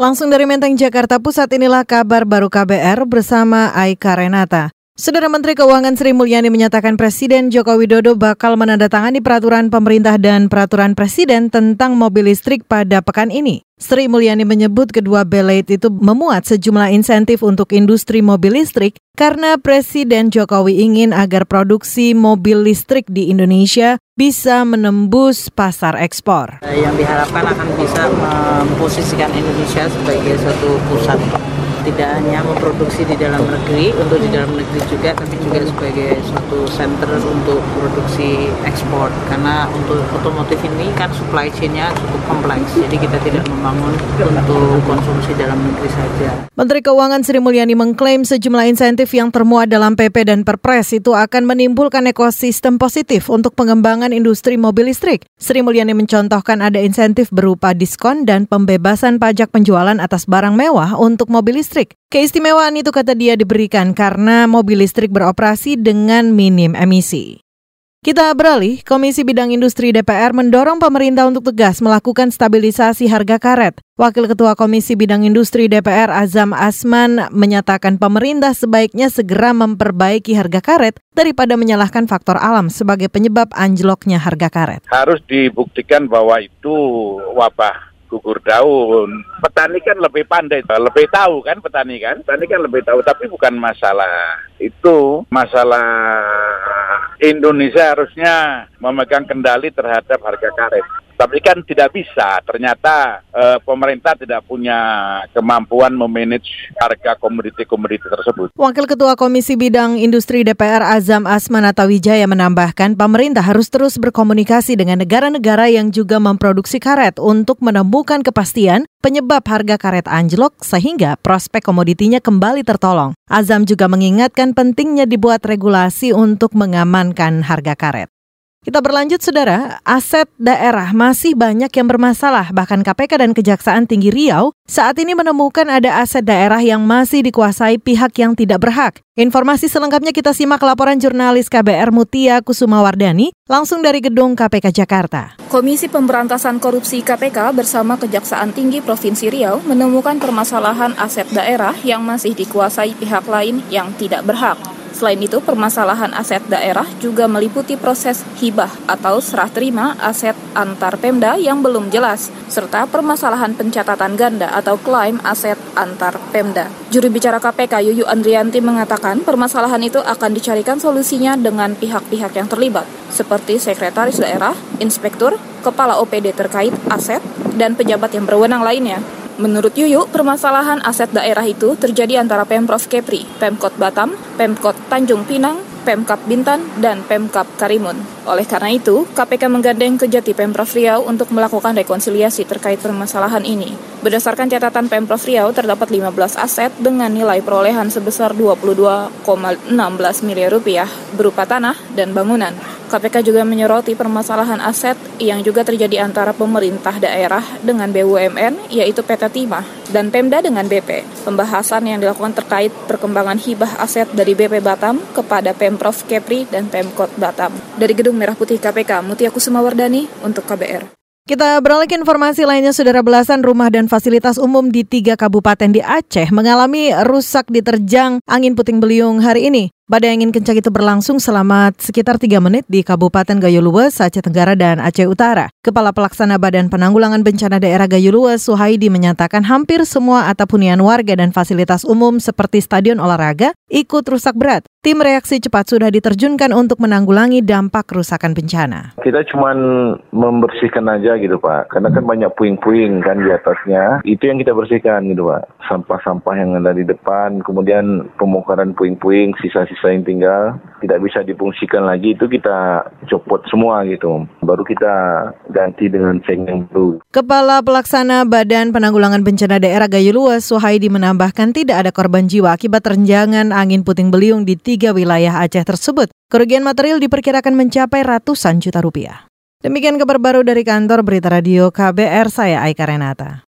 Langsung dari Menteng, Jakarta Pusat, inilah kabar baru KBR bersama Aika Renata. Saudara Menteri Keuangan Sri Mulyani menyatakan Presiden Joko Widodo bakal menandatangani peraturan pemerintah dan peraturan presiden tentang mobil listrik pada pekan ini. Sri Mulyani menyebut kedua belait itu memuat sejumlah insentif untuk industri mobil listrik karena Presiden Jokowi ingin agar produksi mobil listrik di Indonesia bisa menembus pasar ekspor. Yang diharapkan akan bisa memposisikan Indonesia sebagai satu pusat tidak hanya memproduksi di dalam negeri untuk di dalam negeri juga tapi juga sebagai suatu center untuk produksi ekspor karena untuk otomotif ini kan supply chain-nya cukup kompleks jadi kita tidak membangun untuk konsumsi dalam negeri saja. Menteri Keuangan Sri Mulyani mengklaim sejumlah insentif yang termuat dalam PP dan Perpres itu akan menimbulkan ekosistem positif untuk pengembangan industri mobil listrik. Sri Mulyani mencontohkan ada insentif berupa diskon dan pembebasan pajak penjualan atas barang mewah untuk mobil listrik listrik. Keistimewaan itu kata dia diberikan karena mobil listrik beroperasi dengan minim emisi. Kita beralih, Komisi Bidang Industri DPR mendorong pemerintah untuk tegas melakukan stabilisasi harga karet. Wakil Ketua Komisi Bidang Industri DPR Azam Asman menyatakan pemerintah sebaiknya segera memperbaiki harga karet daripada menyalahkan faktor alam sebagai penyebab anjloknya harga karet. Harus dibuktikan bahwa itu wabah gugur daun. Petani kan lebih pandai, lebih tahu kan petani kan? Petani kan lebih tahu, tapi bukan masalah itu. Masalah Indonesia harusnya memegang kendali terhadap harga karet. Tapi kan tidak bisa, ternyata e, pemerintah tidak punya kemampuan memanage harga komoditi-komoditi tersebut. Wakil Ketua Komisi Bidang Industri DPR Azam Asmanata Wijaya menambahkan pemerintah harus terus berkomunikasi dengan negara-negara yang juga memproduksi karet untuk menemukan kepastian penyebab harga karet anjlok sehingga prospek komoditinya kembali tertolong. Azam juga mengingatkan pentingnya dibuat regulasi untuk mengamankan harga karet. Kita berlanjut, saudara. Aset daerah masih banyak yang bermasalah. Bahkan KPK dan Kejaksaan Tinggi Riau saat ini menemukan ada aset daerah yang masih dikuasai pihak yang tidak berhak. Informasi selengkapnya kita simak laporan jurnalis KBR Mutia Kusumawardani langsung dari gedung KPK Jakarta. Komisi Pemberantasan Korupsi KPK bersama Kejaksaan Tinggi Provinsi Riau menemukan permasalahan aset daerah yang masih dikuasai pihak lain yang tidak berhak. Selain itu, permasalahan aset daerah juga meliputi proses hibah atau serah terima aset antar Pemda yang belum jelas, serta permasalahan pencatatan ganda atau klaim aset antar Pemda. Juru bicara KPK Yuyu Andrianti mengatakan permasalahan itu akan dicarikan solusinya dengan pihak-pihak yang terlibat, seperti sekretaris daerah, inspektur, kepala OPD terkait aset, dan pejabat yang berwenang lainnya. Menurut Yuyu, permasalahan aset daerah itu terjadi antara Pemprov Kepri, Pemkot Batam, Pemkot Tanjung Pinang, Pemkap Bintan, dan Pemkap Karimun. Oleh karena itu, KPK menggandeng Kejati Pemprov Riau untuk melakukan rekonsiliasi terkait permasalahan ini. Berdasarkan catatan Pemprov Riau, terdapat 15 aset dengan nilai perolehan sebesar 22,16 miliar rupiah berupa tanah dan bangunan. KPK juga menyoroti permasalahan aset yang juga terjadi antara pemerintah daerah dengan BUMN, yaitu PT Timah, dan Pemda dengan BP. Pembahasan yang dilakukan terkait perkembangan hibah aset dari BP Batam kepada Pemprov Kepri dan Pemkot Batam. Dari Gedung Merah Putih KPK, Mutia Kusumawardani untuk KBR. Kita beralih ke informasi lainnya, saudara belasan rumah dan fasilitas umum di tiga kabupaten di Aceh mengalami rusak diterjang angin puting beliung hari ini. Badai angin kencang itu berlangsung selama sekitar 3 menit di Kabupaten Gayo Lues, Aceh Tenggara, dan Aceh Utara. Kepala Pelaksana Badan Penanggulangan Bencana Daerah Gayo Lues, Suhaidi menyatakan hampir semua atap hunian warga dan fasilitas umum seperti stadion olahraga ikut rusak berat. Tim reaksi cepat sudah diterjunkan untuk menanggulangi dampak kerusakan bencana. Kita cuma membersihkan aja gitu Pak, karena kan banyak puing-puing kan di atasnya. Itu yang kita bersihkan gitu Pak. Sampah-sampah yang ada di depan, kemudian pembongkaran puing-puing, sisa-sisa sisa yang tinggal tidak bisa difungsikan lagi itu kita copot semua gitu. Baru kita ganti dengan seng yang baru. Kepala Pelaksana Badan Penanggulangan Bencana Daerah Gayo Luas, Suhaidi menambahkan tidak ada korban jiwa akibat terjangan angin puting beliung di tiga wilayah Aceh tersebut. Kerugian material diperkirakan mencapai ratusan juta rupiah. Demikian kabar baru dari kantor Berita Radio KBR, saya Aika Renata.